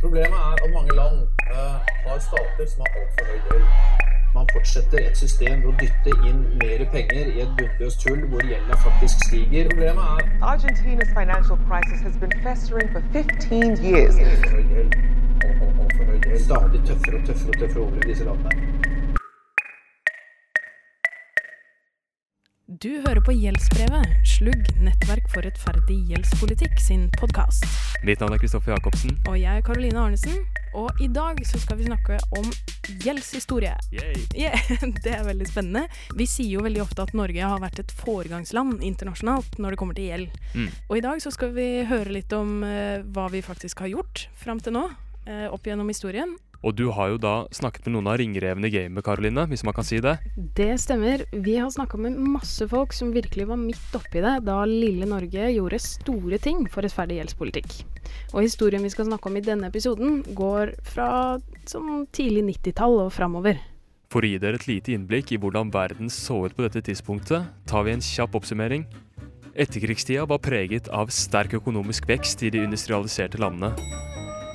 Problemet er at mange land uh, har stater som har altfor høy gjeld. Man fortsetter et system hvor å dytte inn mer penger i et bunnløst hull hvor gjelda faktisk stiger. Problemet er Argentina's financial crisis has been festering for 15 years. altfor høy gjeld. Alt- alt- Altfor. Stadig tøffere og tøffere og tøffere over i disse landene. Du hører på Gjeldsbrevet, Slugg, nettverk for rettferdig gjeldspolitikk sin podkast. Mitt navn er Kristoffer Jacobsen. Og jeg er Karoline Arnesen, og i dag så skal vi snakke om gjeldshistorie. Yeah, det er veldig spennende. Vi sier jo veldig ofte at Norge har vært et foregangsland internasjonalt når det kommer til gjeld. Mm. Og i dag så skal vi høre litt om uh, hva vi faktisk har gjort fram til nå, eh, opp gjennom historien. Og du har jo da snakket med noen av ringrevene i gamet, Karoline, hvis man kan si det. Det stemmer. Vi har snakka med masse folk som virkelig var midt oppi det da lille Norge gjorde store ting for rettferdig gjeldspolitikk. Og historien vi skal snakke om i denne episoden, går fra sånn tidlig 90-tall og framover. For å gi dere et lite innblikk i hvordan verden så ut på dette tidspunktet, tar vi en kjapp oppsummering. Etterkrigstida var preget av sterk økonomisk vekst i de industrialiserte landene.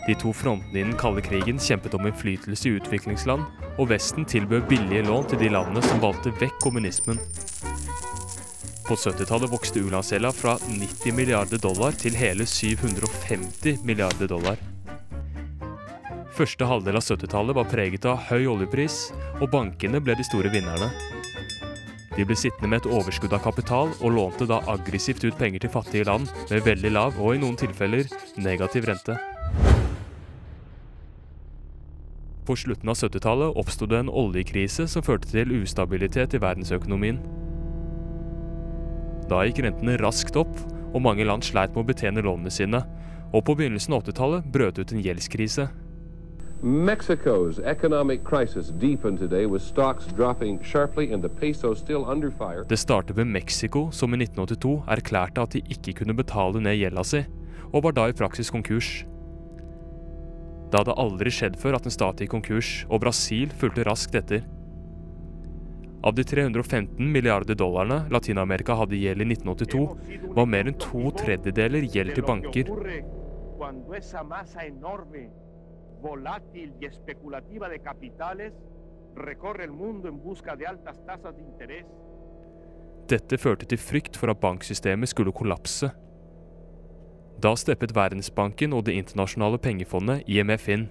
De to frontene i den kalde krigen kjempet om innflytelse i utviklingsland, og Vesten tilbød billige lån til de landene som valgte vekk kommunismen. På 70-tallet vokste u-landsgjelda fra 90 milliarder dollar til hele 750 milliarder dollar. Første halvdel av 70-tallet var preget av høy oljepris, og bankene ble de store vinnerne. De ble sittende med et overskudd av kapital, og lånte da aggressivt ut penger til fattige land med veldig lav og i noen tilfeller negativ rente. På slutten av 70-tallet oppsto det en oljekrise som førte til ustabilitet i verdensøkonomien. Da gikk rentene raskt opp, og mange land sleit med å betjene lånene sine. Og på begynnelsen av 80-tallet brøt ut en gjeldskrise. Mexico's economic crisis deepened today with stocks dropping sharply and the peso still under fire. Det startet med Mexico, som i 1982 erklærte at de ikke kunne betale ned gjelda si, og var da i praksis konkurs. Det hadde aldri skjedd før at en stat gikk konkurs, og Brasil fulgte raskt etter. Av de 315 milliarder dollarene Latin-Amerika hadde gjeld i 1982, var mer enn to tredjedeler gjeld til banker. Dette førte til frykt for at banksystemet skulle kollapse. Da steppet Verdensbanken og Det internasjonale pengefondet, IMF, inn.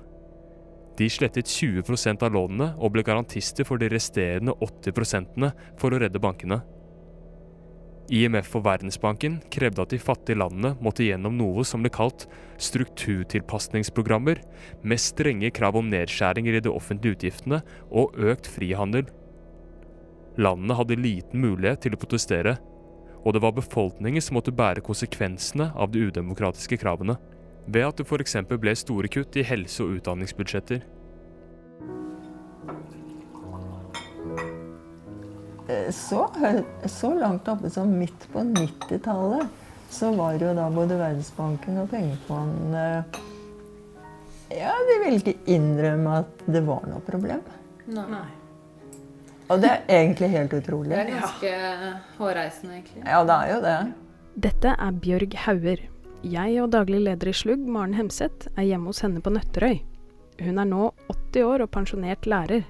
De slettet 20% av lånene og ble garantister for de resterende 80% for å redde bankene. IMF og Verdensbanken krevde at de fattige landene måtte gjennom noe som ble kalt strukturtilpasningsprogrammer, med strenge krav om nedskjæringer i de offentlige utgiftene og økt frihandel. Landene hadde liten mulighet til å protestere, og det var befolkningen som måtte bære konsekvensene av de udemokratiske kravene, ved at det f.eks. ble store kutt i helse- og utdanningsbudsjetter. så, så langt oppe som midt på 90-tallet så var jo da både Verdensbanken og Pengefondet Ja, de ville ikke innrømme at det var noe problem. Nei. Og det er egentlig helt utrolig. Det er ganske hårreisende, egentlig. Ja, det er jo det. Dette er Bjørg Hauger. Jeg og daglig leder i Slugg, Maren Hemseth, er hjemme hos henne på Nøtterøy. Hun er nå 80 år og pensjonert lærer.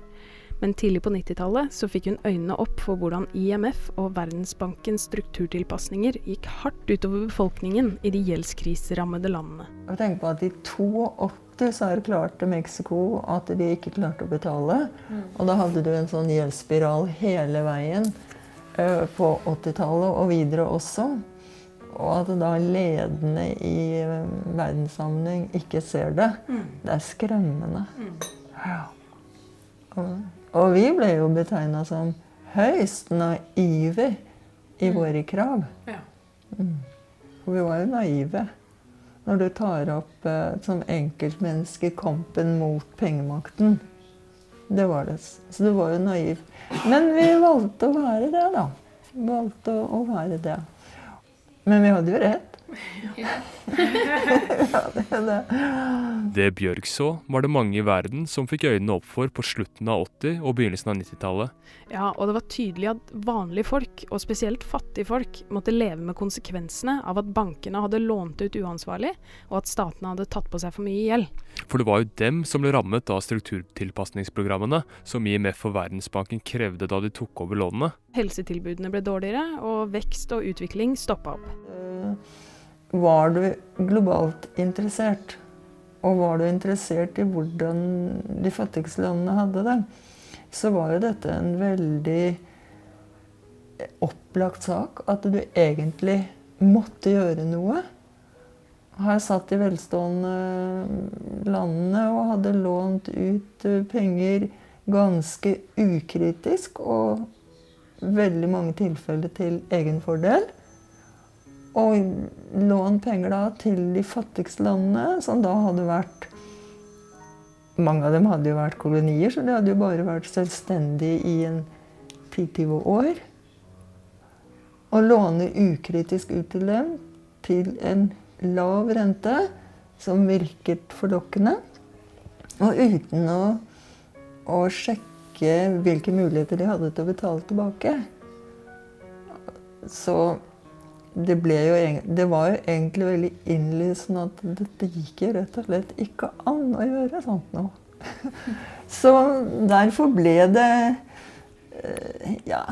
Men tidlig på 90-tallet så fikk hun øynene opp for hvordan IMF og Verdensbankens strukturtilpasninger gikk hardt utover befolkningen i de gjeldskriserammede landene. Tenk på at i 82 så erklærte Mexico at de ikke klarte å betale. Og da hadde du en sånn gjeldsspiral hele veien eh, på 80-tallet og videre også. Og at da ledende i eh, verdenssammenheng ikke ser det, det er skremmende. Ja. Og, vi ble jo betegna som høyst naive i våre krav. Mm. For vi var jo naive. Når du tar opp eh, som enkeltmenneske kampen mot pengemakten. Det var det. Så du var jo naiv. Men vi valgte å være det, da. Vi valgte å være det. Men vi hadde jo rett. Ja, det er det. Det Bjørg så, var det mange i verden som fikk øynene opp for på slutten av 80- og begynnelsen av 90-tallet. Ja, og det var tydelig at vanlige folk, og spesielt fattige folk, måtte leve med konsekvensene av at bankene hadde lånt ut uansvarlig, og at statene hadde tatt på seg for mye gjeld. For det var jo dem som ble rammet av strukturtilpasningsprogrammene som IMF og Verdensbanken krevde da de tok over lånene. Helsetilbudene ble dårligere, og vekst og utvikling stoppa opp. Eh, Var du globalt interessert, og var du interessert i hvordan de fattigste landene hadde det, så var jo dette en veldig opplagt sak. At du egentlig måtte gjøre noe. Her satt de velstående landene og hadde lånt ut eh, penger ganske ukritisk, og veldig mange tilfeller til egen fordel. Og lånt penger da til de fattigste landene, som da hadde vært Mange av dem hadde jo vært kolonier, så de hadde jo bare vært selvstendige i en 10-20 år. Og låne ukritisk ut til dem til en lav rente som virket forlokkende, og uten å, å sjekke hvilke muligheter de hadde til å betale tilbake. Så det, jo, det var jo egentlig veldig innlysende at dette gikk jo rett og slett ikke an å gjøre sånt noe. Så derfor ble det eh, Ja,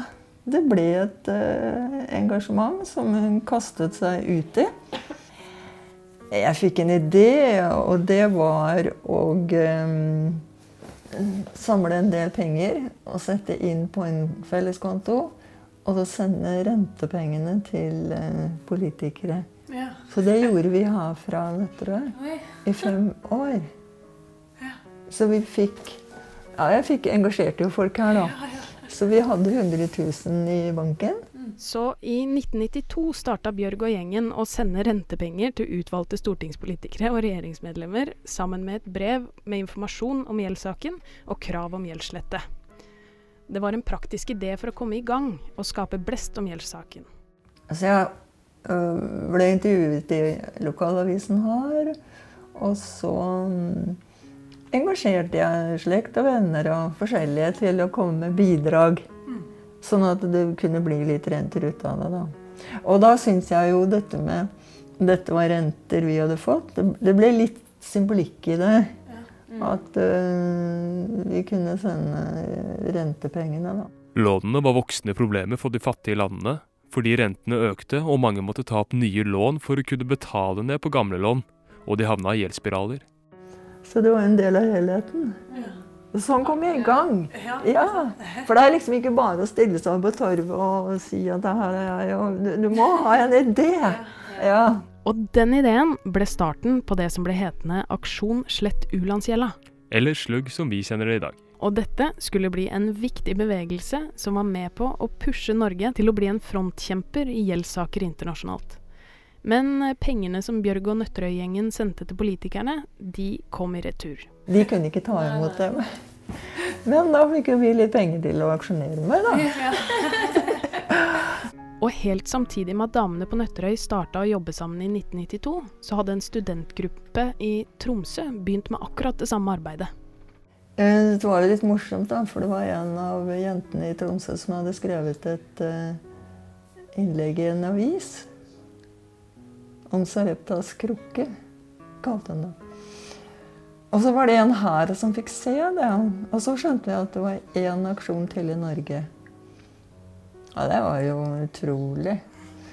det ble et eh, engasjement som hun kastet seg ut i. Jeg fikk en idé, og det var å eh, samle en del penger og sette inn på en felleskonto. Og så sende rentepengene til eh, politikere. Ja. Så det gjorde vi her fra Nøtterøy Oi. i fem år. Så vi fikk Ja, jeg fikk engasjerte jo folk her, da. Så vi hadde 100 000 i banken. Så i 1992 starta Bjørg og gjengen å sende rentepenger til utvalgte stortingspolitikere og regjeringsmedlemmer sammen med et brev med informasjon om gjeldssaken og krav om gjeldslette. Det var en praktisk idé for å komme i gang og skape blest om gjeldssaken. Altså jeg øh, ble intervjuet i lokalavisen her. Og så mm, engasjerte jeg slekt og venner og forskjellige til å komme med bidrag. Sånn at det kunne bli litt renter ut av det. da. Og da syns jeg jo dette med Dette var renter vi hadde fått. Det, det ble litt symbolikk i det. At uh, vi kunne sende rentepengene, da. Lånene var voksende problemer for de fattige landene, fordi rentene økte og mange måtte ta opp nye lån for å kunne betale ned på gamle lån, og de havna i gjeldsspiraler. Så det var en del av helheten. Ja. Sånn kom jeg i gang. Ja, For det er liksom ikke bare å stille seg på torvet og si at det her er jeg, og du, du må ha en idé. Ja. Og den ideen ble starten på det som ble hetende Aksjon slett u-landsgjelda. Eller slugg som vi kjenner det i dag. Og dette skulle bli en viktig bevegelse som var med på å pushe Norge til å bli en frontkjemper i gjeldssaker internasjonalt. Men pengene som Bjørg og Nøtterøy-gjengen sendte til politikerne, de kom i retur. De kunne ikke ta imot dem. Men da fikk jo vi litt penger til å aksjonere med, da. Og helt samtidig med at damene på Nøtterøy starta å jobbe sammen i 1992, så hadde en studentgruppe i Tromsø begynt med akkurat det samme arbeidet. Eh, Det var litt morsomt, da, for det var en av jentene i Tromsø som hadde skrevet et eh, innlegg i en avis om Sareptas krukke, kalte hun det. Og så var det en her som fikk se det. Og så skjønte vi at det var én aksjon til i Norge. Ja, det var jo utrolig.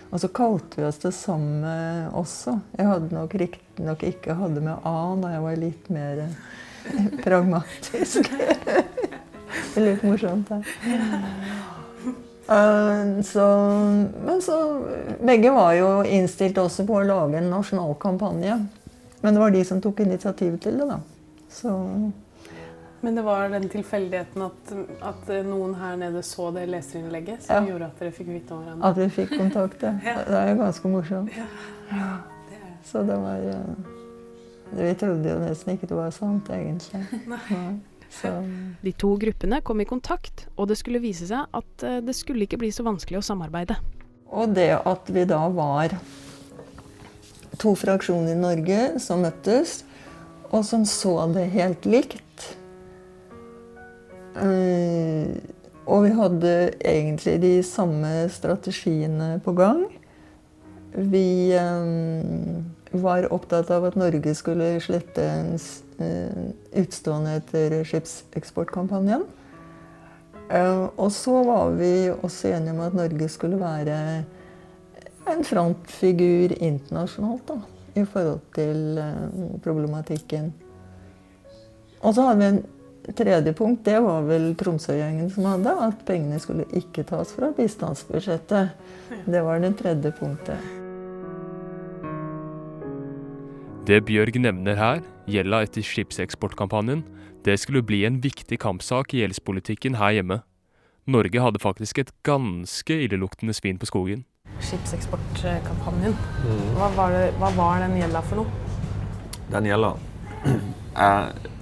Og så kalte vi oss det samme også. Jeg hadde nok riktignok ikke hadde med A da jeg var litt mer eh, pragmatisk. det er litt morsomt, det. Eh, så, men så Begge var jo innstilt også på å lage en nasjonal kampanje. Men det var de som tok initiativet til det, da. Så Men det var den tilfeldigheten at, at noen her nede så det leserinnlegget som Ja. gjorde at dere fikk vite om hverandre? at vi fikk kontakt, ja. Det er jo ganske morsomt. Ja. Så det var Vi trodde jo nesten ikke det var sant, egentlig. De to gruppene kom i kontakt, og det skulle vise seg at eh, det skulle ikke bli så vanskelig å samarbeide. Og det at vi da var to fraksjoner i Norge som møttes, og som så det helt likt. Eh, og vi hadde egentlig de samme strategiene på gang. Vi eh, var opptatt av at Norge skulle slette en utstående etter skipseksportkampanjen. Og så var vi også enige om at Norge skulle være en frontfigur internasjonalt da, i forhold til problematikken. Og så hadde vi en tredje punkt, det var vel Tromsø-gjengen som hadde, at pengene skulle ikke tas fra bistandsbudsjettet. Det var det tredje punktet. Det Bjørg nevner her, gjelda etter skipseksportkampanjen, det skulle bli en viktig kampsak i gjeldspolitikken her hjemme. Norge hadde faktisk et ganske illeluktende svin på skogen. Skipseksportkampanjen, hva var, det, hva var den gjelda for noe? Den gjelda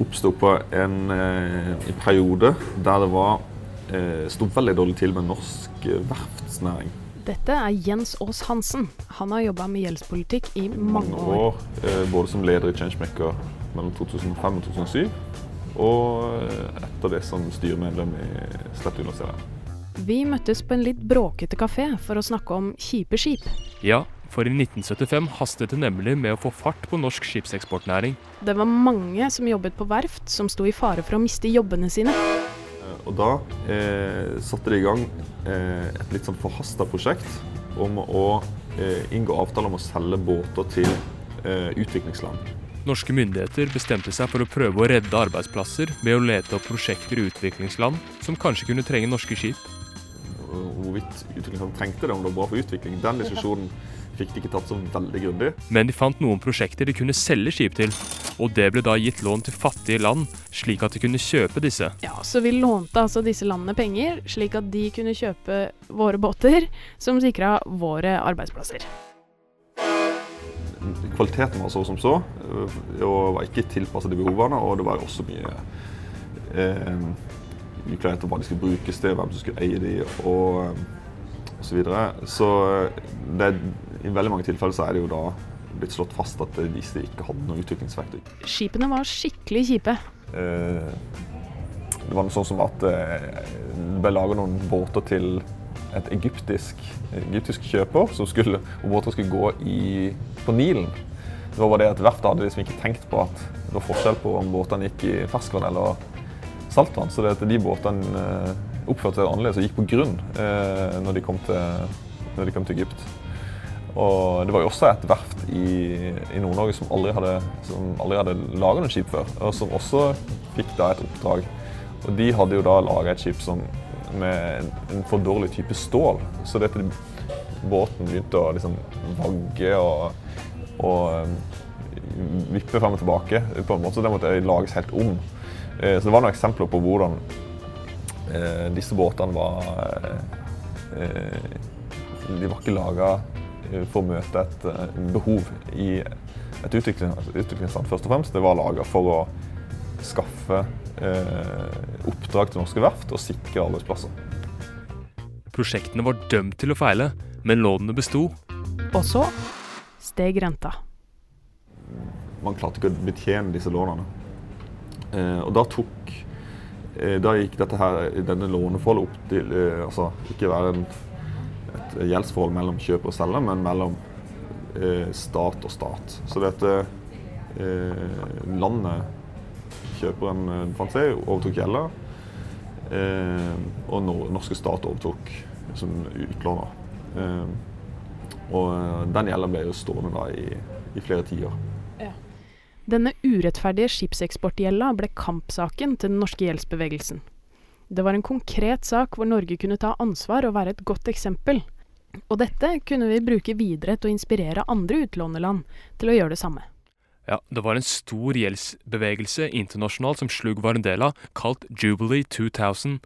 oppsto på en, eh, en, periode der det var eh, sto veldig dårlig til med norsk eh, verftsnæring. Dette er Jens Aas Hansen. Han har jobba med gjeldspolitikk i mange år. Både som leder i Changemaker mellom 2005 og 2007, og etter det som styremedlem i Slett universitet. Vi møttes på en litt bråkete kafé for å snakke om kjipe skip. Ja, for i 1975 hastet det nemlig med å få fart på norsk skipseksportnæring. Det var mange som jobbet på verft som sto i fare for å miste jobbene sine. Og da eh, satte de i gang eh, et litt sånn forhasta prosjekt om å eh, inngå avtale om å selge båter til eh, utviklingsland. Norske myndigheter bestemte seg for å prøve å redde arbeidsplasser ved å lete opp prosjekter i utviklingsland som kanskje kunne trenge norske skip. Hvorvidt utviklingsland trengte det, om det var bra for utvikling, den diskusjonen fikk de ikke tatt så veldig grundig. Men de fant noen prosjekter de kunne selge skip til, og det ble da gitt lån til fattige land, slik at de kunne kjøpe disse. Ja, Så vi lånte altså disse landene penger, slik at de kunne kjøpe våre båter, som sikra våre arbeidsplasser. Kvaliteten var så som så, og var ikke tilpasset de behovene, og det var også mye eh, mye klarhet om hva de skulle brukes til, hvem som skulle eie de, og osv. Så, videre. så det i veldig mange tilfeller så er det jo da blitt slått fast at disse ikke hadde noe utviklingsverktøy. Skipene var skikkelig kjipe. Eh, det var noe sånn som at eh, det ble laga noen båter til et egyptisk, egyptisk kjøper, som skulle, og båter skulle gå i, på Nilen. Det var bare det at Verftet hadde liksom ikke tenkt på at det var forskjell på om båtene gikk i ferskvann eller saltvann. Så det at de båtene eh, oppførte seg annerledes og gikk på grunn når de kom til, når de kom til Egypt. Og det var jo også et verft i, i Nord-Norge som aldri hadde, som aldri hadde laga noe skip før, og som også fikk da et oppdrag. Og de hadde jo da laga et skip som, med en, en, for dårlig type stål. Så dette, båten begynte å liksom vagge og, og um, vippe frem og tilbake. på en måte, så Det måtte lages helt om. Eh, så det var noen eksempler på hvordan eh, disse båtene var eh, De var ikke laga for å møte et eh, behov i et utviklingsland. Først og fremst. Det var laga for å skaffe eh, oppdrag til norske verft og sikre arbeidsplasser. Prosjektene var dømt til å feile, men lånene besto. Og så steg renta. Man klarte ikke å betjene disse lånene. Eh, og da tok eh, Da gikk dette her, denne låneforholdet opp til eh, altså ikke være en gjeldsforhold mellom kjøper og selger, men mellom eh, stat og stat. Så dette eh, landet kjøperen eh, fant seg, overtok gjelda, eh, og den norske stat overtok som utlåner. Eh, og eh, den gjelda ble jo stående da i, i flere tiår. Denne urettferdige skipseksportgjelda ble kampsaken til den norske gjeldsbevegelsen. Det var en konkret sak hvor Norge kunne ta ansvar og være et godt eksempel. Og dette kunne vi bruke videre til å inspirere andre utlånerland til å gjøre det samme. Ja, det var en stor gjeldsbevegelse internasjonalt som Slugg var en del av, kalt Jubilee 2000,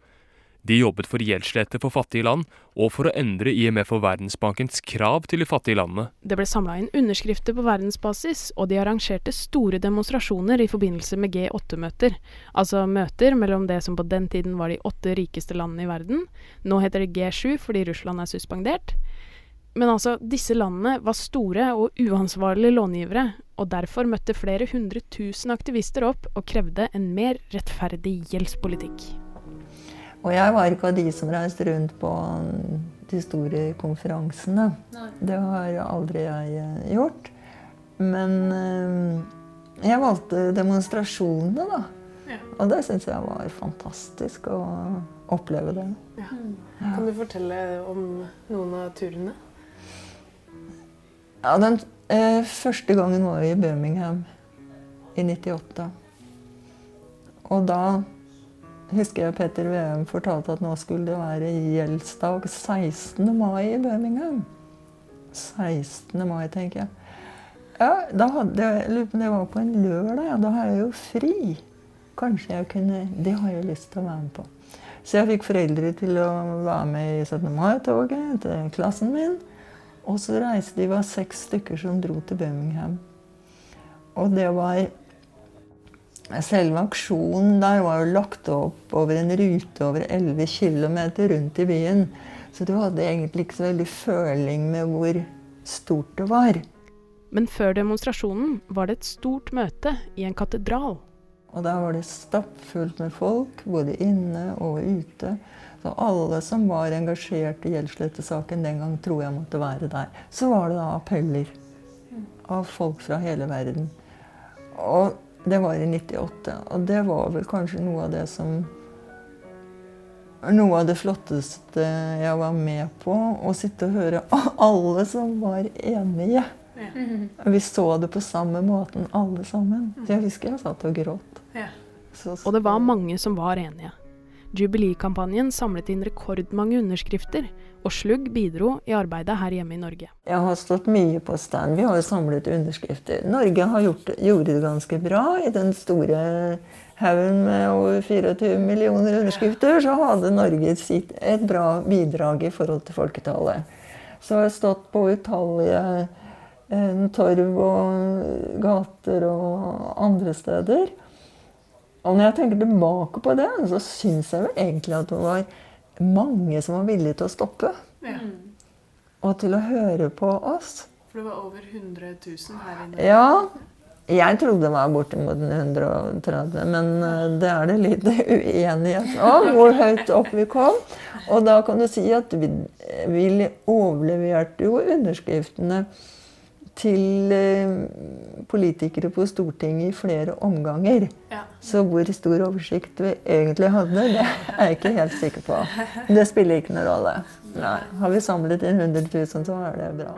de jobbet for gjeldslette for fattige land, og for å endre IMF og Verdensbankens krav til de fattige landene. Det ble samla inn underskrifter på verdensbasis, og de arrangerte store demonstrasjoner i forbindelse med G8-møter. Altså møter mellom det som på den tiden var de åtte rikeste landene i verden. Nå heter det G7 fordi Russland er suspendert. Men altså, disse landene var store og uansvarlige långivere, og derfor møtte flere hundre tusen aktivister opp og krevde en mer rettferdig gjeldspolitikk. Og jeg var ikke av de som reiste rundt på de store konferansene. Det har aldri jeg eh, gjort. Men eh, jeg valgte demonstrasjonene, da. Ja. Og det syns jeg var fantastisk å oppleve det. Ja. Kan du fortelle om noen av turene? Ja, den eh, første gangen var vi i Birmingham i 98. Og da husker jeg Petter Veum fortalte at nå skulle det være gjeldsdag 16. mai i Birmingham. 16. mai, tenker jeg. Ja, da hadde jeg, det var på en lørdag. Ja, da har jeg jo fri. Kanskje jeg kunne Det har jeg lyst til å være med på. Så jeg fikk foreldre til å være med i 17. mai-toget til klassen min. Og så reiste de, var seks stykker som dro til Birmingham. Og det var Selve aksjonen der var jo lagt opp over en rute over 11 km rundt i byen. Så du hadde egentlig ikke så veldig føling med hvor stort det var. Men før demonstrasjonen var det et stort møte i en katedral. Og der var det stappfullt med folk, både inne og ute. Så alle som var engasjert i gjeldsslettesaken den gang, tror jeg måtte være der. Så var det da appeller av folk fra hele verden. Og det var i 98. Og det var vel kanskje noe av det som Noe av det flotteste jeg var med på. Å sitte og høre alle som var enige. Vi så det på samme måten, alle sammen. Så jeg husker jeg satt og gråt. Ja. Så, Og det var mange som var enige. Jubilee-kampanjen samlet inn rekordmange underskrifter, og Slugg bidro i arbeidet her hjemme i Norge. Jeg har stått mye på stand. Vi har samlet underskrifter. Norge har gjort, gjorde det ganske bra i den store haugen med over 24 millioner underskrifter. Så hadde Norge sitt, et bra bidrag i forhold til folketallet. Så har jeg stått på utallige eh, torv og gater og andre steder. Og når jeg tenker tilbake på det, så syns jeg vel egentlig at det var mange som var villige til å stoppe. Ja. Og til å høre på oss. For det var over 100 000 her inne. Ja, jeg trodde det var bortimot 130, men eh, det er det litt uenighet om hvor høyt opp vi kom. Og da kan du si at vi, vi overleverte jo underskriftene til eh, politikere på Stortinget i flere omganger. Ja. Så hvor stor oversikt vi egentlig hadde, det er jeg ikke helt sikker på. Det spiller ikke noen rolle. Nei. Har vi samlet inn 100 000, så er det bra.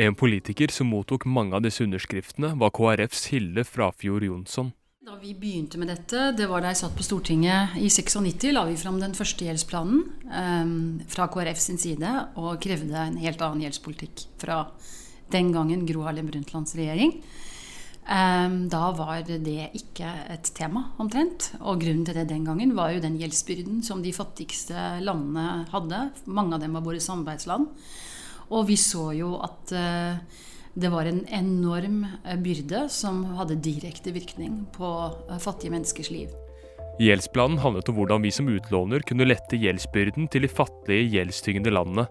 En politiker som mottok mange av disse underskriftene, var KrFs Hilde Frafjord Jonsson. Da vi begynte med dette, det var da jeg satt på Stortinget i 96, la vi fram den første gjeldsplanen eh, fra KrF sin side og krevde en helt annen gjeldspolitikk fra den gangen Gro Harlem Brundtlands regjering. Eh, da var det ikke et tema, omtrent. Og grunnen til det den gangen var jo den gjeldsbyrden som de fattigste landene hadde. Mange av dem var våre samarbeidsland. Og vi så jo at eh, det var en enorm eh, byrde som hadde direkte virkning på eh, fattige menneskers liv. Gjeldsplanen handlet om hvordan vi som utlåner kunne lette gjeldsbyrden til de fattige, gjeldstyngende landene.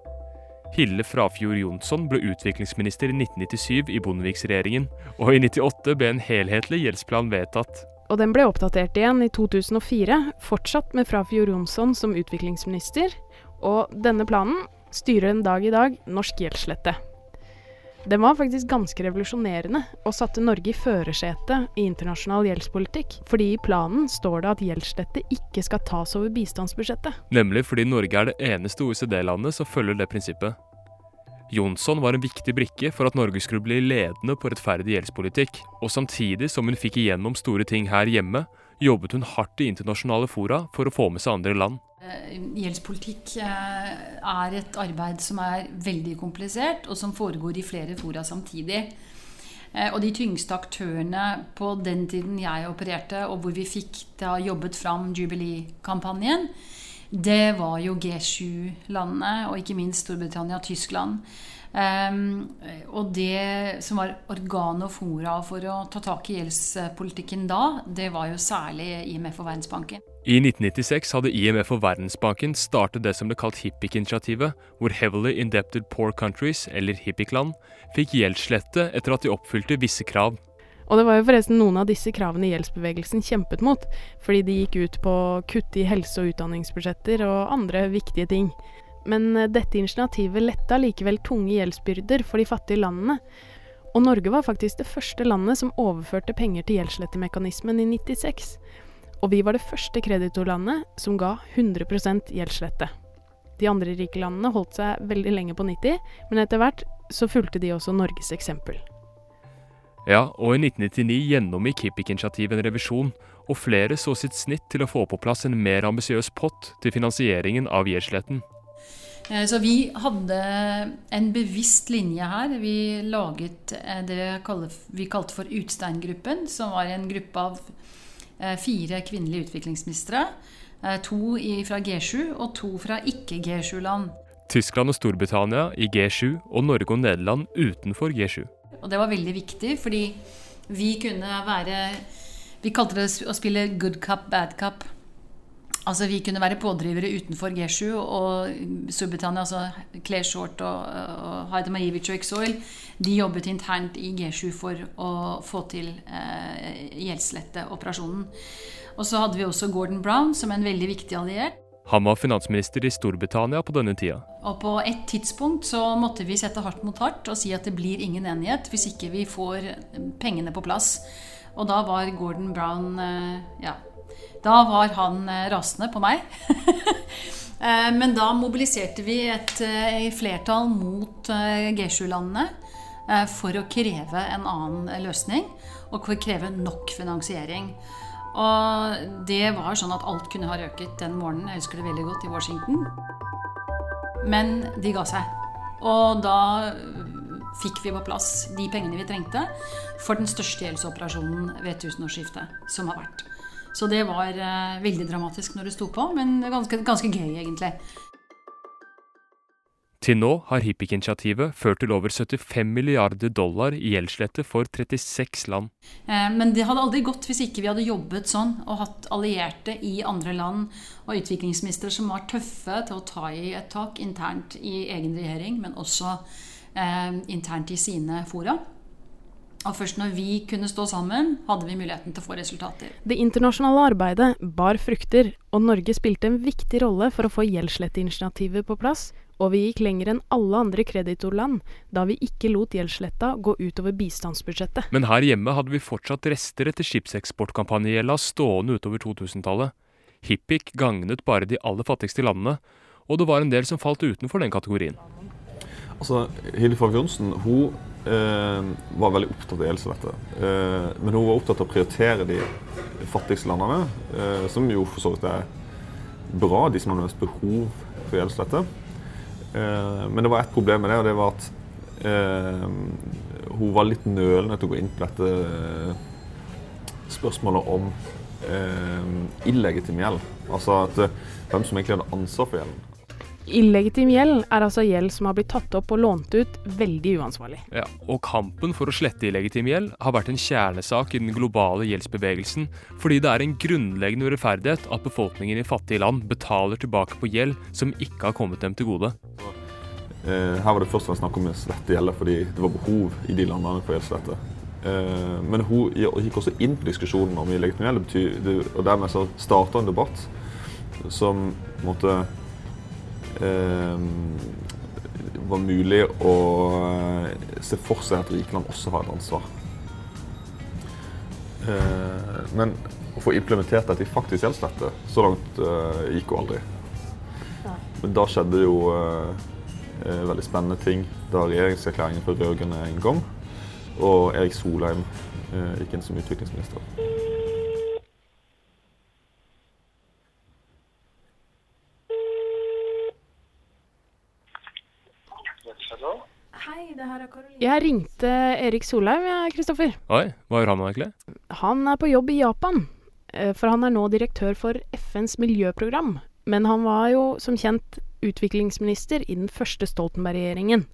Hille Frafjord Jonsson ble utviklingsminister i 1997 i Bondeviks-regjeringen, og i 1998 ble en helhetlig gjeldsplan vedtatt. Og den ble oppdatert igjen i 2004, fortsatt med Frafjord Jonsson som utviklingsminister. Og denne planen styrer en dag i dag norsk gjeldslette. Den var faktisk ganske revolusjonerende, og satte Norge i førersetet i internasjonal gjeldspolitikk. Fordi i planen står det at gjeldslette ikke skal tas over bistandsbudsjettet. Nemlig fordi Norge er det eneste OECD-landet som følger det prinsippet. Jonsson var en viktig brikke for at Norge skulle bli ledende på rettferdig gjeldspolitikk, og samtidig som hun fikk igjennom store ting her hjemme, jobbet hun hardt i internasjonale fora for å få med seg andre land. Eh, Gjeldspolitikk eh, er et arbeid som er veldig komplisert, og som foregår i flere fora samtidig. Eh, Og de tyngste aktørene på den tiden jeg opererte, og hvor vi fikk da jobbet fram Jubilee-kampanjen, det var jo G7-landene, og ikke minst Storbritannia og Tyskland. Um, og det som var organ og fora for å ta tak i gjeldspolitikken da, det var jo særlig IMF og Verdensbanken. I 1996 hadde IMF og Verdensbanken startet det som ble kalt HIPIC-initiativet, hvor Heavily Indebted Poor Countries, eller HIPIC-land, fikk gjeldslette etter at de oppfylte visse krav. Og det var jo forresten noen av disse kravene gjeldsbevegelsen kjempet mot, fordi de gikk ut på å kutte i helse- og utdanningsbudsjetter og andre viktige ting. Men eh, dette initiativet letta likevel tunge gjeldsbyrder for de fattige landene. Og Norge var faktisk det første landet som overførte penger til gjeldsslettemekanismen i 96. Og vi var det første kreditorlandet som ga 100% gjeldslette. De andre rike landene holdt seg veldig lenge på 90, men etter hvert så fulgte de også Norges eksempel. Ja, og i 1999 gjennomgikk Hippik-initiativet en revisjon, og flere så sitt snitt til å få på plass en mer ambisiøs pott til finansieringen av gjeldssletten. Eh, så vi hadde en bevisst linje her. Vi laget eh, det vi kalte for Utsteingruppen, som var en gruppe av eh, fire kvinnelige utviklingsministre. To fra G7 og to fra ikke-G7-land. Tyskland og Storbritannia i G7 og Norge og Nederland utenfor G7. Og det var veldig viktig, fordi vi kunne være Vi kalte det å spille good cup, bad cup. Altså Vi kunne være pådrivere utenfor G7, og Storbritannia, altså Claire Short og, og Haida Majivic og Exoil, de jobbet internt i G7 for å få til eh, gjeldslette-operasjonen. Og så hadde vi også Gordon Brown som en veldig viktig alliert. Han var finansminister i Storbritannia på denne tida. Og på et tidspunkt så måtte vi sette hardt mot hardt og si at det blir ingen enighet hvis ikke vi får pengene på plass. Og da var Gordon Brown eh, ja, da var han eh, rasende på meg. Eh, men da mobiliserte vi et eh, flertall mot G7-landene for å kreve en annen løsning og for å kreve nok finansiering. Og det var sånn at alt kunne ha røket den morgenen, jeg husker det veldig godt, i Washington. Men de ga seg. Og da fikk vi på plass de pengene vi trengte for den største gjeldsoperasjonen ved tusenårsskiftet som har vært. Så det var uh, veldig dramatisk når det sto på, men ganske, ganske gøy, egentlig. Til nå har HIPIC-initiativet ført til over 75 milliarder dollar i gjeldslette for 36 land. Eh, men det hadde aldri gått hvis ikke vi hadde jobbet sånn og hatt allierte i andre land og utviklingsministre som var tøffe til å ta i et tak internt i egen regjering, men også eh, internt i sine fora. Og først når vi kunne stå sammen, hadde vi muligheten til å få resultater. Det internasjonale arbeidet bar frukter, og Norge spilte en viktig rolle for å få gjeldsletteinitiativet på plass, og vi gikk lenger enn alle andre kreditorland da vi ikke lot gjeldsletta gå utover bistandsbudsjettet. Men her hjemme hadde vi fortsatt rester etter skipseksportkampanjegjelda stående utover 2000-tallet. Hippic gagnet bare de aller fattigste landene, og det var en del som falt utenfor den kategorien. Altså, Hilde Fogh Johnsen hun var veldig opptatt av gjeldslette. Eh, men hun var opptatt av å prioritere de fattigste landene, eh, som jo for så vidt er bra, de som har mest behov for gjeldslette. Eh, men det var ett problem med det, og det var at eh, hun var litt nølende til å gå inn på dette eh, spørsmålet om illegitim gjeld. Altså at hvem som egentlig hadde ansvar for gjelden. Illegitim gjeld er altså gjeld som har blitt tatt opp og lånt ut veldig uansvarlig. Ja, og kampen for å slette illegitim gjeld har vært en kjernesak i den globale gjeldsbevegelsen, fordi det er en grunnleggende urettferdighet at befolkningen i fattige land betaler tilbake på gjeld som ikke har kommet dem til gode. Eh, her var det først og fremst snakk om å slette gjelder fordi det var behov i de landene for gjeldslette. Eh, men hun gikk også inn på diskusjonen om illegitim gjeld, og dermed så starta en debatt som måtte var mulig å eh, se for seg at rike også har et ansvar. Eh, men å få implementert dette i faktisk gjeldslette, så langt eh, gikk hun aldri. Men da skjedde jo eh, eh, veldig spennende ting da regjeringserklæringen fra rød-grønne kom, og Erik Solheim gikk inn som utviklingsminister. Jeg ringte Erik Solheim, jeg, Kristoffer. Oi, hva gjør han egentlig? Han er på jobb i Japan. Eh, for han er nå direktør for FNs miljøprogram. Men han var jo som kjent utviklingsminister i den første Stoltenberg-regjeringen.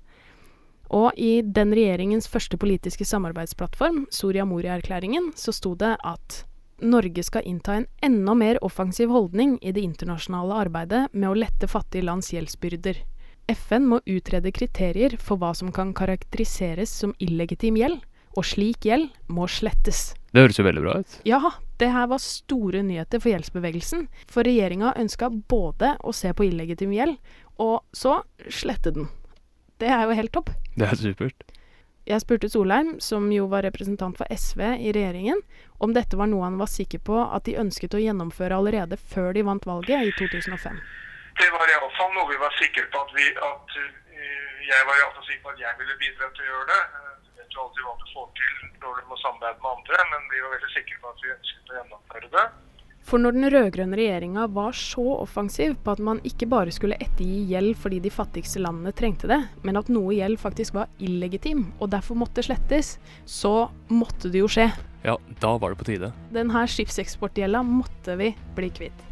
Og i den regjeringens første politiske samarbeidsplattform, Soria Moria-erklæringen, så sto det at Norge skal innta en enda mer offensiv holdning i det internasjonale arbeidet med å lette fattige lands gjeldsbyrder. FN må utrede kriterier for hva som kan karakteriseres som illegitim gjeld, og slik gjeld må slettes. Det høres jo veldig bra ut. Ja, det her var store nyheter for gjeldsbevegelsen. For regjeringa ønska både å se på illegitim gjeld, og så slette den. Det er jo helt topp. Det er supert. Jeg spurte Solheim, som jo var representant for SV i regjeringen, om dette var noe han var sikker på at de ønsket å gjennomføre allerede før de vant valget i 2005. Det var iallfall noe vi var sikre på at vi at uh, Jeg var iallfall sikker på at jeg ville bidra til å gjøre det. Du vet jo alltid hva du får til når du må samarbeide med andre, men vi var veldig sikre på at vi ønsket å gjennomføre det. For når den rød-grønne regjeringa var så offensiv på at man ikke bare skulle ettergi gjeld fordi de fattigste landene trengte det, men at noe gjeld faktisk var illegitim og derfor måtte slettes, så måtte det jo skje. Ja, da var det på tide. Denne skipseksportgjelda måtte vi bli kvitt.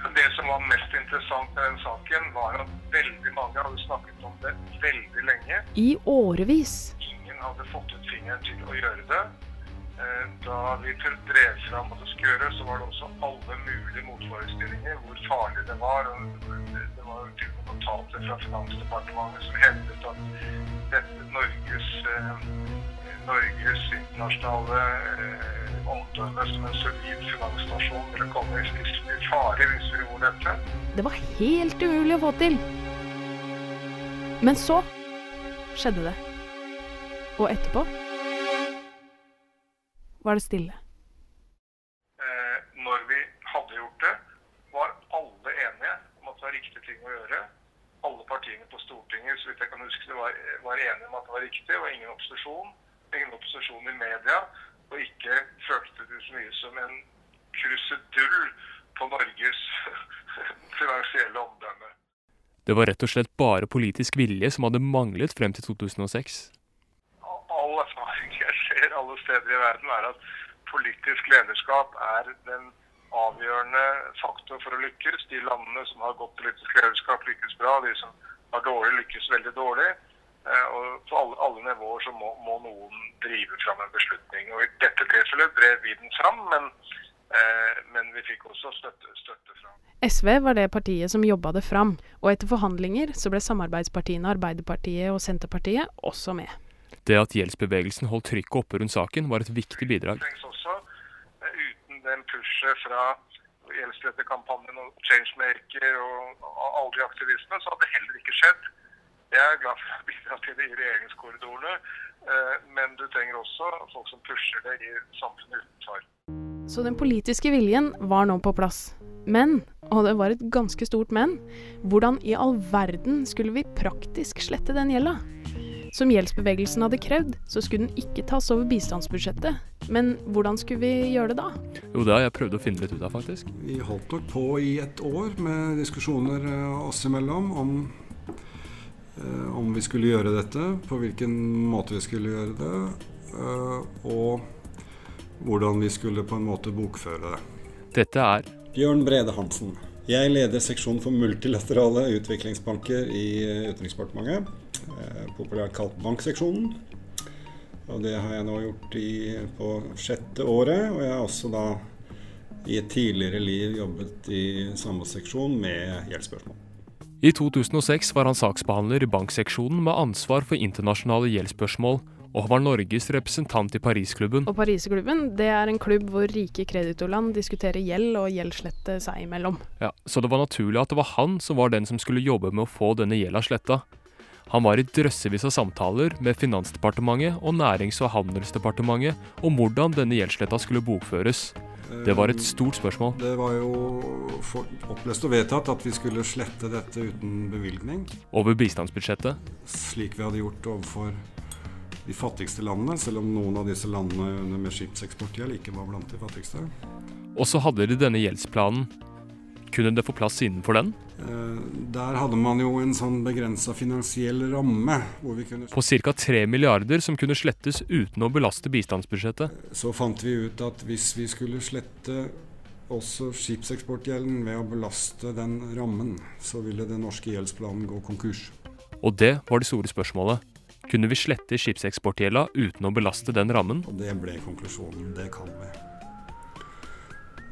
Det som var mest interessant med den saken, var at veldig mange hadde snakket om det veldig lenge. I årevis. Ingen hadde fått ut fingeren til å gjøre det. Eh, da vi drev fram at det skulle gjøres, så var det også alle mulige motforestillinger hvor farlig det var. Det var jo til og med notater fra Finansdepartementet som hevdet at dette Norges, eh, Norges internasjonale eh, omdømme som en solid finansnasjon ville komme i fare hvis vi gjorde dette. Det var helt umulig å få til. Men så skjedde det. Og etterpå var det stille. Eh, når vi hadde gjort det, var alle enige om at det var riktig ting å gjøre. Alle partiene på Stortinget så vidt jeg kan huske var, var enige om at det var riktig. og ingen opposisjon. Ingen opposisjon i media. Og ikke følte det så mye som en krusedull på Norges finansielle omdømme. Det var rett og slett bare politisk vilje som hadde manglet frem til 2006 all erfaring jeg ser alle steder i verden, er at politisk lederskap er den avgjørende faktor for å lykkes. De landene som har godt politisk lederskap, lykkes bra. De som har dårlig, lykkes veldig dårlig. Og på alle, alle nivåer så må, må, noen drive fram en beslutning. Og I dette tilfellet drev vi den fram, men, eh, men vi fikk også støtte, støtte fram. SV var det partiet som jobba det fram, og etter forhandlinger så ble samarbeidspartiene Arbeiderpartiet og Senterpartiet også med. Det at gjeldsbevegelsen holdt trykket oppe rundt saken, var et viktig bidrag. Også, uten den pushet fra gjeldsrettekampanjen og Changemaker og alle de aktivistene, så hadde det heller ikke skjedd. Jeg er glad for å bidra til det i regjeringskorridorene, men du trenger også folk som pusher det i samfunnet utenfor. Så den politiske viljen var nå på plass. Men, og det var et ganske stort men, hvordan i all verden skulle vi praktisk slette den gjelda? Som gjeldsbevegelsen hadde krevd, så skulle den ikke tas over bistandsbudsjettet. Men hvordan skulle vi gjøre det da? Jo, det har jeg prøvd å finne litt ut av, faktisk. Vi holdt nok på i et år med diskusjoner oss imellom om, om vi skulle gjøre dette, på hvilken måte vi skulle gjøre det, og hvordan vi skulle på en måte bokføre det. Dette er Bjørn Brede Hansen. Jeg leder seksjonen for multilaterale utviklingsbanker i Utenriksdepartementet. Populært kalt bankseksjonen. Og det har jeg nå gjort i, på sjette året. Og jeg har også da i et tidligere liv jobbet i samme seksjon med gjeldsspørsmål. I 2006 var han saksbehandler i bankseksjonen med ansvar for internasjonale gjeldsspørsmål, og var Norges representant i Parisklubben. Og Parisklubben det er en klubb hvor rike kreditorland diskuterer gjeld og gjeldslette seg imellom. Ja, Så det var naturlig at det var han som var den som skulle jobbe med å få denne gjelda sletta. Han var i drøssevis av samtaler med Finansdepartementet og Nærings- og handelsdepartementet om hvordan denne gjeldssletta skulle bokføres. Det var et stort spørsmål. Det var jo oppløst og vedtatt at vi skulle slette dette uten bevilgning. Over bistandsbudsjettet? Slik vi hadde gjort overfor de fattigste landene, selv om noen av disse landene med skipseksportgjeld ikke var blant de fattigste. Og så hadde de denne gjeldsplanen. Kunne det få plass innenfor den? Der hadde man jo en sånn begrensa finansiell ramme. Kunne... På ca. 3 milliarder som kunne slettes uten å belaste bistandsbudsjettet. Så fant vi ut at hvis vi skulle slette også skipseksportgjelden ved å belaste den rammen, så ville den norske gjeldsplanen gå konkurs. Og det var det store spørsmålet. Kunne vi slette skipseksportgjelda uten å belaste den rammen? Og det ble konklusjonen. Det kan vi.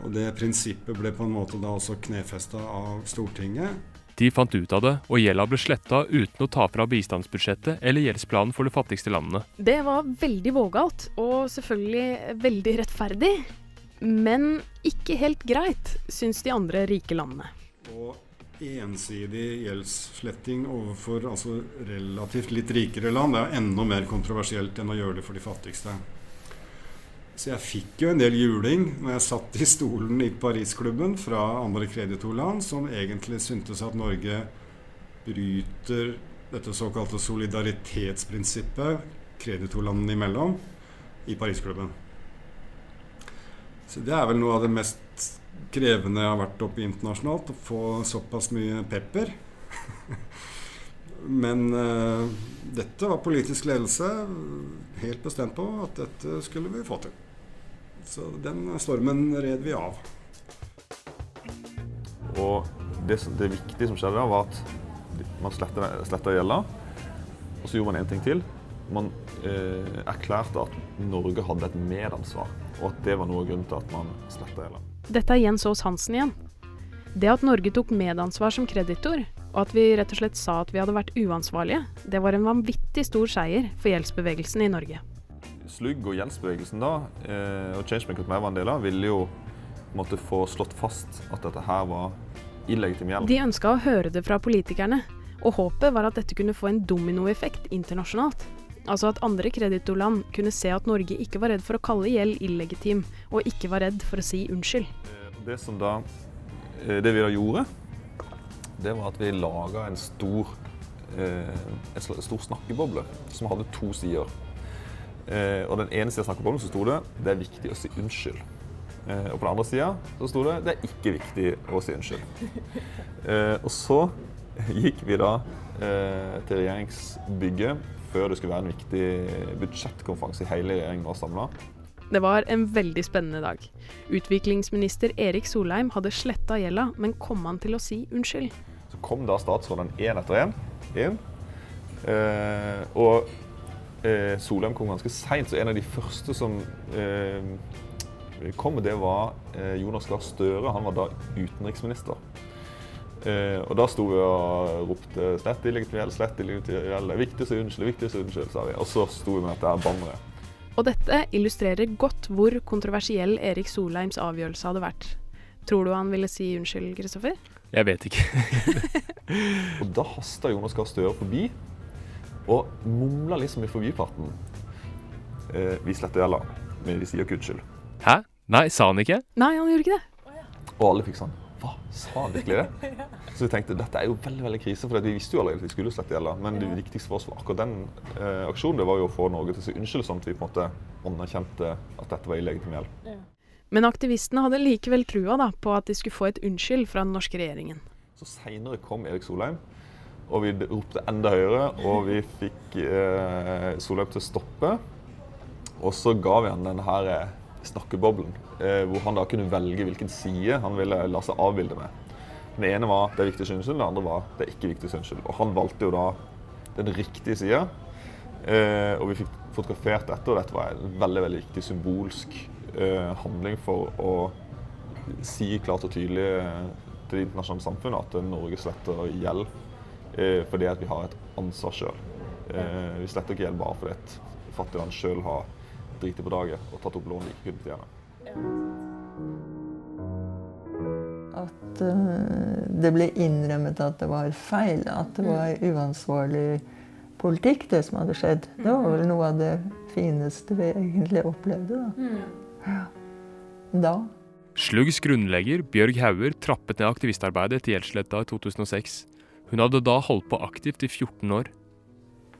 Og det prinsippet ble på en måte da også knefesta av Stortinget. De fant ut av det, og gjelda ble sletta uten å ta fra bistandsbudsjettet eller gjeldsplanen for de fattigste landene. Det var veldig vågalt, og selvfølgelig veldig rettferdig. Men ikke helt greit, syns de andre rike landene. Og ensidig gjeldssletting overfor altså relativt litt rikere land det er enda mer kontroversielt enn å gjøre det for de fattigste. Så jeg fikk jo en del juling når jeg satt i stolen i Parisklubben fra andre kreditorland som egentlig syntes at Norge bryter dette såkalte solidaritetsprinsippet kreditorlandene imellom i Parisklubben. Så det er vel noe av det mest krevende jeg har vært oppe internasjonalt, å få såpass mye pepper. Men uh, dette var politisk ledelse helt bestemt på at dette skulle vi få til. Så den stormen red vi av. Og det, det viktige som skjedde da, var at man sletta gjelda. Og så gjorde man én ting til. Man eh, erklærte at Norge hadde et medansvar, og at det var noe av grunnen til at man sletta gjelda. Dette er Jens Aas Hansen igjen. Det at Norge tok medansvar som kreditor, og at vi rett og slett sa at vi hadde vært uansvarlige, det var en vanvittig stor seier for gjeldsbevegelsen i Norge. Slugg og gjeldsbevegelsen da, eh, og changemakers jeg var en del av, ville jo måtte få slått fast at dette her var illegitim gjeld. De ønska å høre det fra politikerne, og håpet var at dette kunne få en dominoeffekt internasjonalt. Altså at andre kreditorland kunne se at Norge ikke var redd for å kalle gjeld illegitim, og ikke var redd for å si unnskyld. Det som da, det vi da gjorde, det var at vi laga en stor, en stor snakkeboble som hadde to sider. Eh, og den ene sida av snakkeboblen så sto det det er viktig å si unnskyld. Eh, og på den andre sida så sto det det er ikke viktig å si unnskyld. Eh, og så gikk vi da eh, til regjeringsbygget før det skulle være en viktig budsjettkonferanse i hele regjeringen var samla. Det var en veldig spennende dag. Utviklingsminister Erik Solheim hadde sletta gjelda, men kom han til å si unnskyld? Så kom da statsrådene én etter én inn. Eh, og eh, Solheim kom ganske seint, så en av de første som eh, kom, det var eh, Jonas Gahr Støre. Han var da utenriksminister. Eh, og da sto vi og ropte 'slett illegitimell, slett illegitimell', 'viktigste unnskyld, 'viktigste unnskyld, sa vi. Og så sto vi med dette banneret. Og dette illustrerer godt hvor kontroversiell Erik Solheims avgjørelse hadde vært. Tror du han ville si unnskyld, Kristoffer? Jeg vet ikke. og da hasta Jonas Gahr Støre forbi og mumler liksom i forbifarten. Eh, vi sletter gjelda, men vi sier ikke unnskyld. Hæ? Nei, sa han ikke? Nei, han gjorde ikke det. Og alle fikk sånn Hva, sa han virkelig det? Så vi tenkte dette er jo veldig veldig krise, for vi visste jo allerede at vi skulle slette gjelda. Men det viktigste for oss var akkurat den eh, aksjonen det var jo å få Norge til å si unnskyld, sånn at vi på en måte anerkjente at dette var illegitim gjeld. Men aktivistene hadde likevel trua da, på at de skulle få et unnskyld fra den norske regjeringen. Så Seinere kom Erik Solheim og vi ropte enda høyere, og vi fikk eh, Solheim til å stoppe. Og så ga vi han denne her eh, snakkeboblen, eh, hvor han da kunne velge hvilken side han ville la seg avbilde med. Den ene var 'det er viktig unnskyld', den andre var 'det er ikke viktig unnskyld'. Og han valgte jo da den riktige sida, eh, og vi fikk fotografert dette, og dette var en veldig veldig viktig symbolsk eh, handling for å si klart og tydelig eh, til det internasjonale samfunnet at Norge sletter gjeld fordi at vi har et ansvar sjøl. Eh, vi sletter ikke gjeld bare fordi et fattig land sjøl har driti på daget og tatt opp lån de ikke kunne tjene. At uh, det ble innrømmet at det var feil, at det var uansvarlig politikk, det som hadde skjedd. Det var vel noe av det fineste vi egentlig opplevde. Da. Da. Sluggs grunnlegger Bjørg Hauger trappet ned aktivistarbeidet til Gjeldsletta i 2006. Hun hadde da holdt på aktivt i 14 år.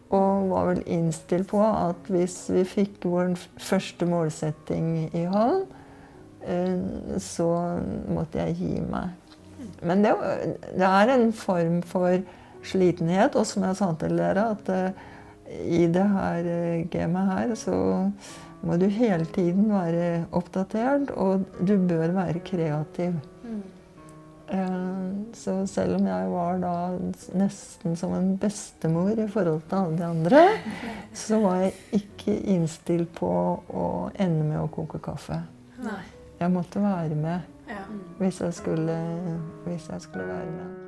Og var vel innstilt på at hvis vi fikk vår første målsetting i havn, så måtte jeg gi meg. Men det, det, er en form for slitenhet. Og som jeg sa til dere, at i det her gamet her så må du hele tiden være oppdatert, og du bør være kreativ. Eh, Så selv om jeg var da nesten som en bestemor i forhold til alle de andre, så var jeg ikke innstilt på å ende med å koke kaffe. Nei. Jeg måtte være med Ja. hvis jeg skulle, hvis jeg skulle være med.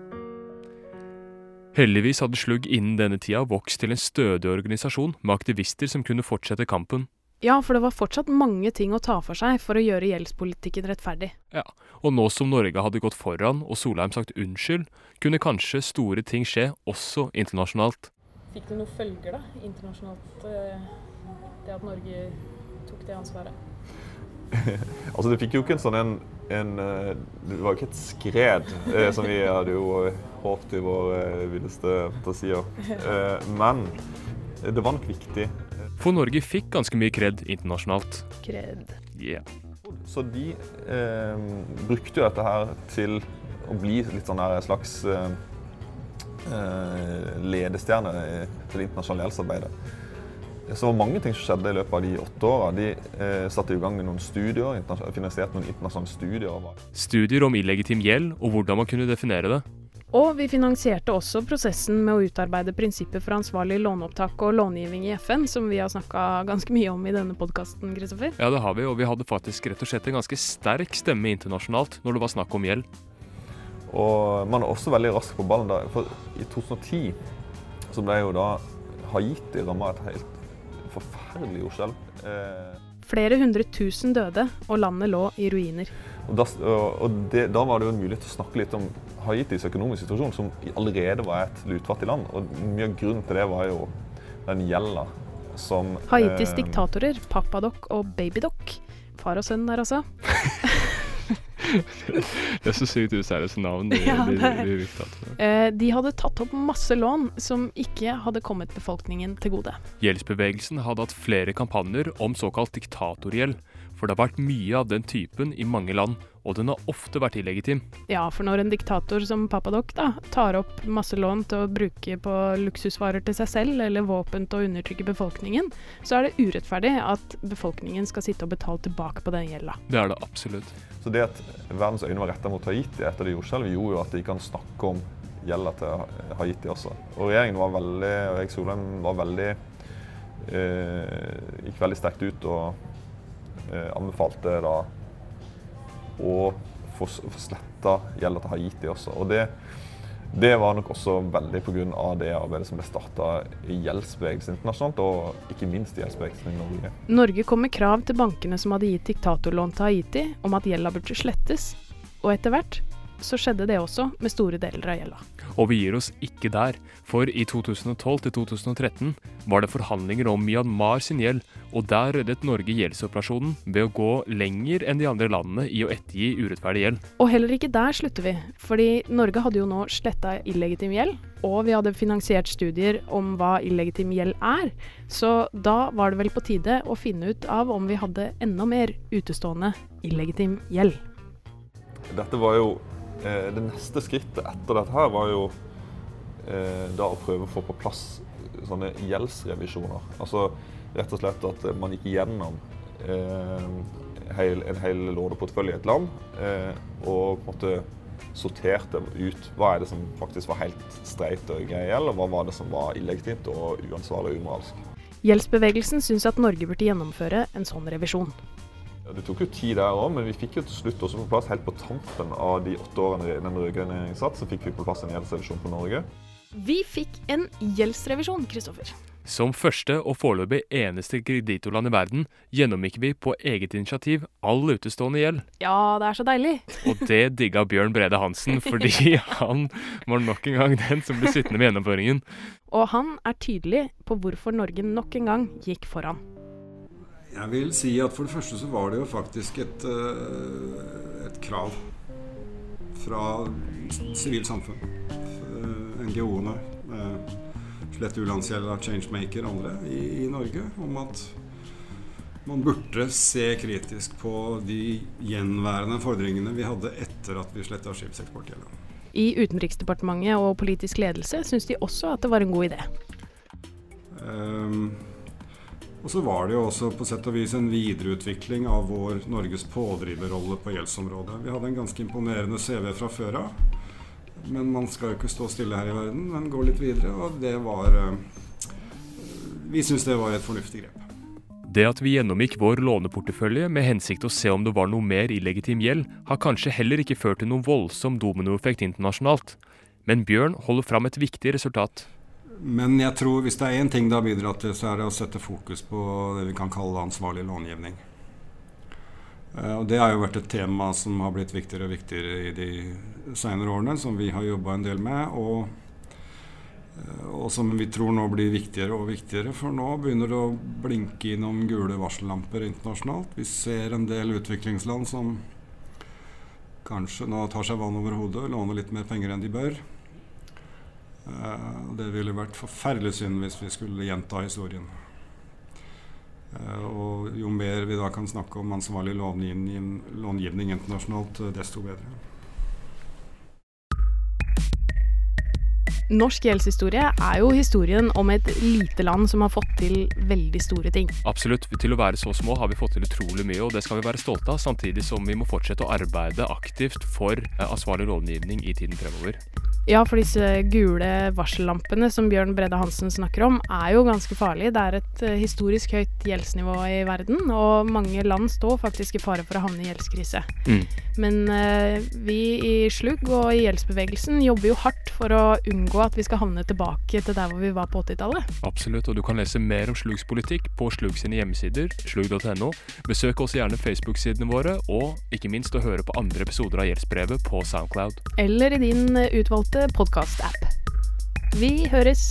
Heldigvis hadde Slugg innen denne tida vokst til en stødig organisasjon med aktivister som kunne fortsette kampen. Ja, for det var fortsatt mange ting å ta for seg for å gjøre gjeldspolitikken rettferdig. Ja, og nå som Norge hadde gått foran og Solheim sagt unnskyld, kunne kanskje store ting skje også internasjonalt. Fikk det noen følger da, internasjonalt, eh, det at Norge tok det ansvaret? Altså, det fikk jo ikke en sånn en, en eh, Det var jo ikke et skred, eh, som vi hadde jo eh, håpet i våre villeste fantasier. Eh, men det var nok viktig. For Norge fikk ganske mye kred internasjonalt. Kred. Yeah. Så de eh, brukte jo dette her til å bli litt sånn der slags eh, eh, ledestjerne i- til det internasjonale gjeldsarbeidet. Så det var mange ting som skjedde i løpet av de åtte åra. De eh, satte i gang noen studier, finansierte noen internasjonale studier. Studier om illegitim gjeld og hvordan man kunne definere det. Og vi finansierte også prosessen med å utarbeide prinsipper for ansvarlig låneopptak og långivning i FN, som vi har snakka ganske mye om i denne podkasten, Kristoffer. Ja, det har vi, og vi hadde faktisk rett og slett en ganske sterk stemme internasjonalt når det var snakk om gjeld. Og man er også veldig rask på ballen Da. For i 2010 så ble jo da Haiti ramma et helt forferdelig jordskjelv. Eh, Flere hundre tusen døde, og landet lå i ruiner. Og, da, og det, da var det jo en mulighet til å snakke litt om Haitis økonomiske situasjon, som allerede var et lutfattig land. Og mye av grunnen til det var jo den gjelda som Haitis eh, diktatorer, Papadok og Babydok. Far og sønn der, altså. Det er så sykt useriøse navn. De, Ja, de, det- de de, Eh, de hadde tatt opp masse lån som ikke hadde kommet befolkningen til gode. Gjeldsbevegelsen hadde hatt flere kampanjer om såkalt diktatorgjeld, for det har vært mye av den typen i mange land, og den har ofte vært illegitim. Ja, for når en diktator som Papadok da, tar opp masse lån til å bruke på luksusvarer til seg selv, eller våpen til å undertrykke befolkningen, så er det urettferdig at befolkningen skal sitte og betale tilbake på den gjelda. Det er det absolutt. Så det at verdens øyne var retta mot Haiti etter det jordskjelvet, gjorde jo at de kan snakke om gjelda til Haiti også. Og regjeringen var veldig, og Erik Solheim var veldig eh, Gikk veldig sterkt ut og anbefalte da å få, få sletta gjelda til Haiti også. Og det, det var nok også veldig pga. det arbeidet som ble starta i gjeldsbevegelsen internasjonalt, og ikke minst i gjeldsbevegelsen i Norge. Norge kom med krav til bankene som hadde gitt diktatorlån til Haiti, om at gjelda burde slettes. Og etter hvert så skjedde det også med store deler av gjelda. Og vi gir oss ikke der, for i 2012 til 2013 var det forhandlinger om Myanmar sin gjeld, og der reddet Norge gjeldsoperasjonen ved å gå lenger enn de andre landene i å ettergi urettferdig gjeld. Og heller ikke der slutter vi, fordi Norge hadde jo nå sletta illegitim gjeld, og vi hadde finansiert studier om hva illegitim gjeld er, så da var det vel på tide å finne ut av om vi hadde enda mer utestående illegitim gjeld. Dette var jo Det neste skrittet etter dette her var jo eh, da å prøve å få på plass sånne gjeldsrevisjoner. Altså rett og slett at man gikk gjennom eh, en hel låneportefølje i et land eh, og på en måte sorterte ut hva er det som faktisk var helt streit og grei gjeld, og hva var det som var illegitimt og uansvarlig og umoralsk. Gjeldsbevegelsen syns at Norge burde gjennomføre en sånn revisjon. Det tok jo tid der òg, men vi fikk jo til slutt også på plass helt på tampen av de åtte årene den rød-grønne regjeringen satt, så fikk vi på plass en gjeldsrevisjon på Norge. Vi fikk en gjeldsrevisjon, Kristoffer. Som første og foreløpig eneste kreditorland i verden gjennomgikk vi på eget initiativ all utestående gjeld. Ja, det er så deilig. Og det digga Bjørn Brede Hansen, fordi han var nok en gang den som ble sittende med gjennomføringen. Og han er tydelig på hvorfor Norge nok en gang gikk foran. Jeg vil si at for det første så var det jo faktisk et, eh, et krav fra sivilt samfunn. eh, NGO-ene, eh, Slett U-landsgjelda, Changemaker og andre i, i Norge, om at man burde se kritisk på de gjenværende fordringene vi hadde etter at vi sletta skipseksportgjelda. I Utenriksdepartementet og politisk ledelse syns de også at det var en god idé. Ehm, Og så var det jo også på sett og vis en videreutvikling av vår Norges pådriverrolle på gjeldsområdet. Vi hadde en ganske imponerende CV fra før av. Men man skal jo ikke stå stille her i verden, men gå litt videre. Og det var eh, Vi syns det var et fornuftig grep. Det at vi gjennomgikk vår låneportefølje med hensikt å se om det var noe mer illegitim gjeld, har kanskje heller ikke ført til noen voldsom dominoeffekt internasjonalt. Men Bjørn holder fram et viktig resultat. Men jeg tror hvis det er én ting det har bidratt til, så er det å sette fokus på det vi kan kalle ansvarlig långivning. Eh, og Det har jo vært et tema som har blitt viktigere og viktigere i de senere årene, som vi har jobba en del med. Og, eh, og som vi tror nå blir viktigere og viktigere, for nå begynner det å blinke i noen gule varsellamper internasjonalt. Vi ser en del utviklingsland som kanskje nå tar seg vann over hodet låner litt mer penger enn de bør. Uh, det ville vært forferdelig synd hvis vi skulle gjenta historien. Uh, og jo mer vi da kan snakke om ansvarlig långivning, långivning internasjonalt, uh, desto bedre. Norsk gjeldshistorie er jo historien om et lite land som har fått til veldig store ting. Absolutt. Til å være så små har vi fått til utrolig mye, og det skal vi være stolte av, samtidig som vi må fortsette å arbeide aktivt for ansvarlig lovgivning i tiden fremover. Ja, for disse gule varsellampene som Bjørn Bredde Hansen snakker om, er jo ganske farlige. Det er et historisk høyt gjeldsnivå i verden, og mange land står faktisk i fare for å havne i gjeldskrise. Mm. Men uh, vi i Slugg og i gjeldsbevegelsen jobber jo hardt for å unngå at vi skal havne tilbake til der hvor vi var på 80-tallet. Absolutt, og du kan lese mer om Slugs politikk på Slug sine hjemmesider, slug.no. Besøk også gjerne Facebook-sidene våre, og ikke minst å høre på andre episoder av Gjeldsbrevet på Soundcloud. Eller i din utvalgte podkast-app. Vi høres!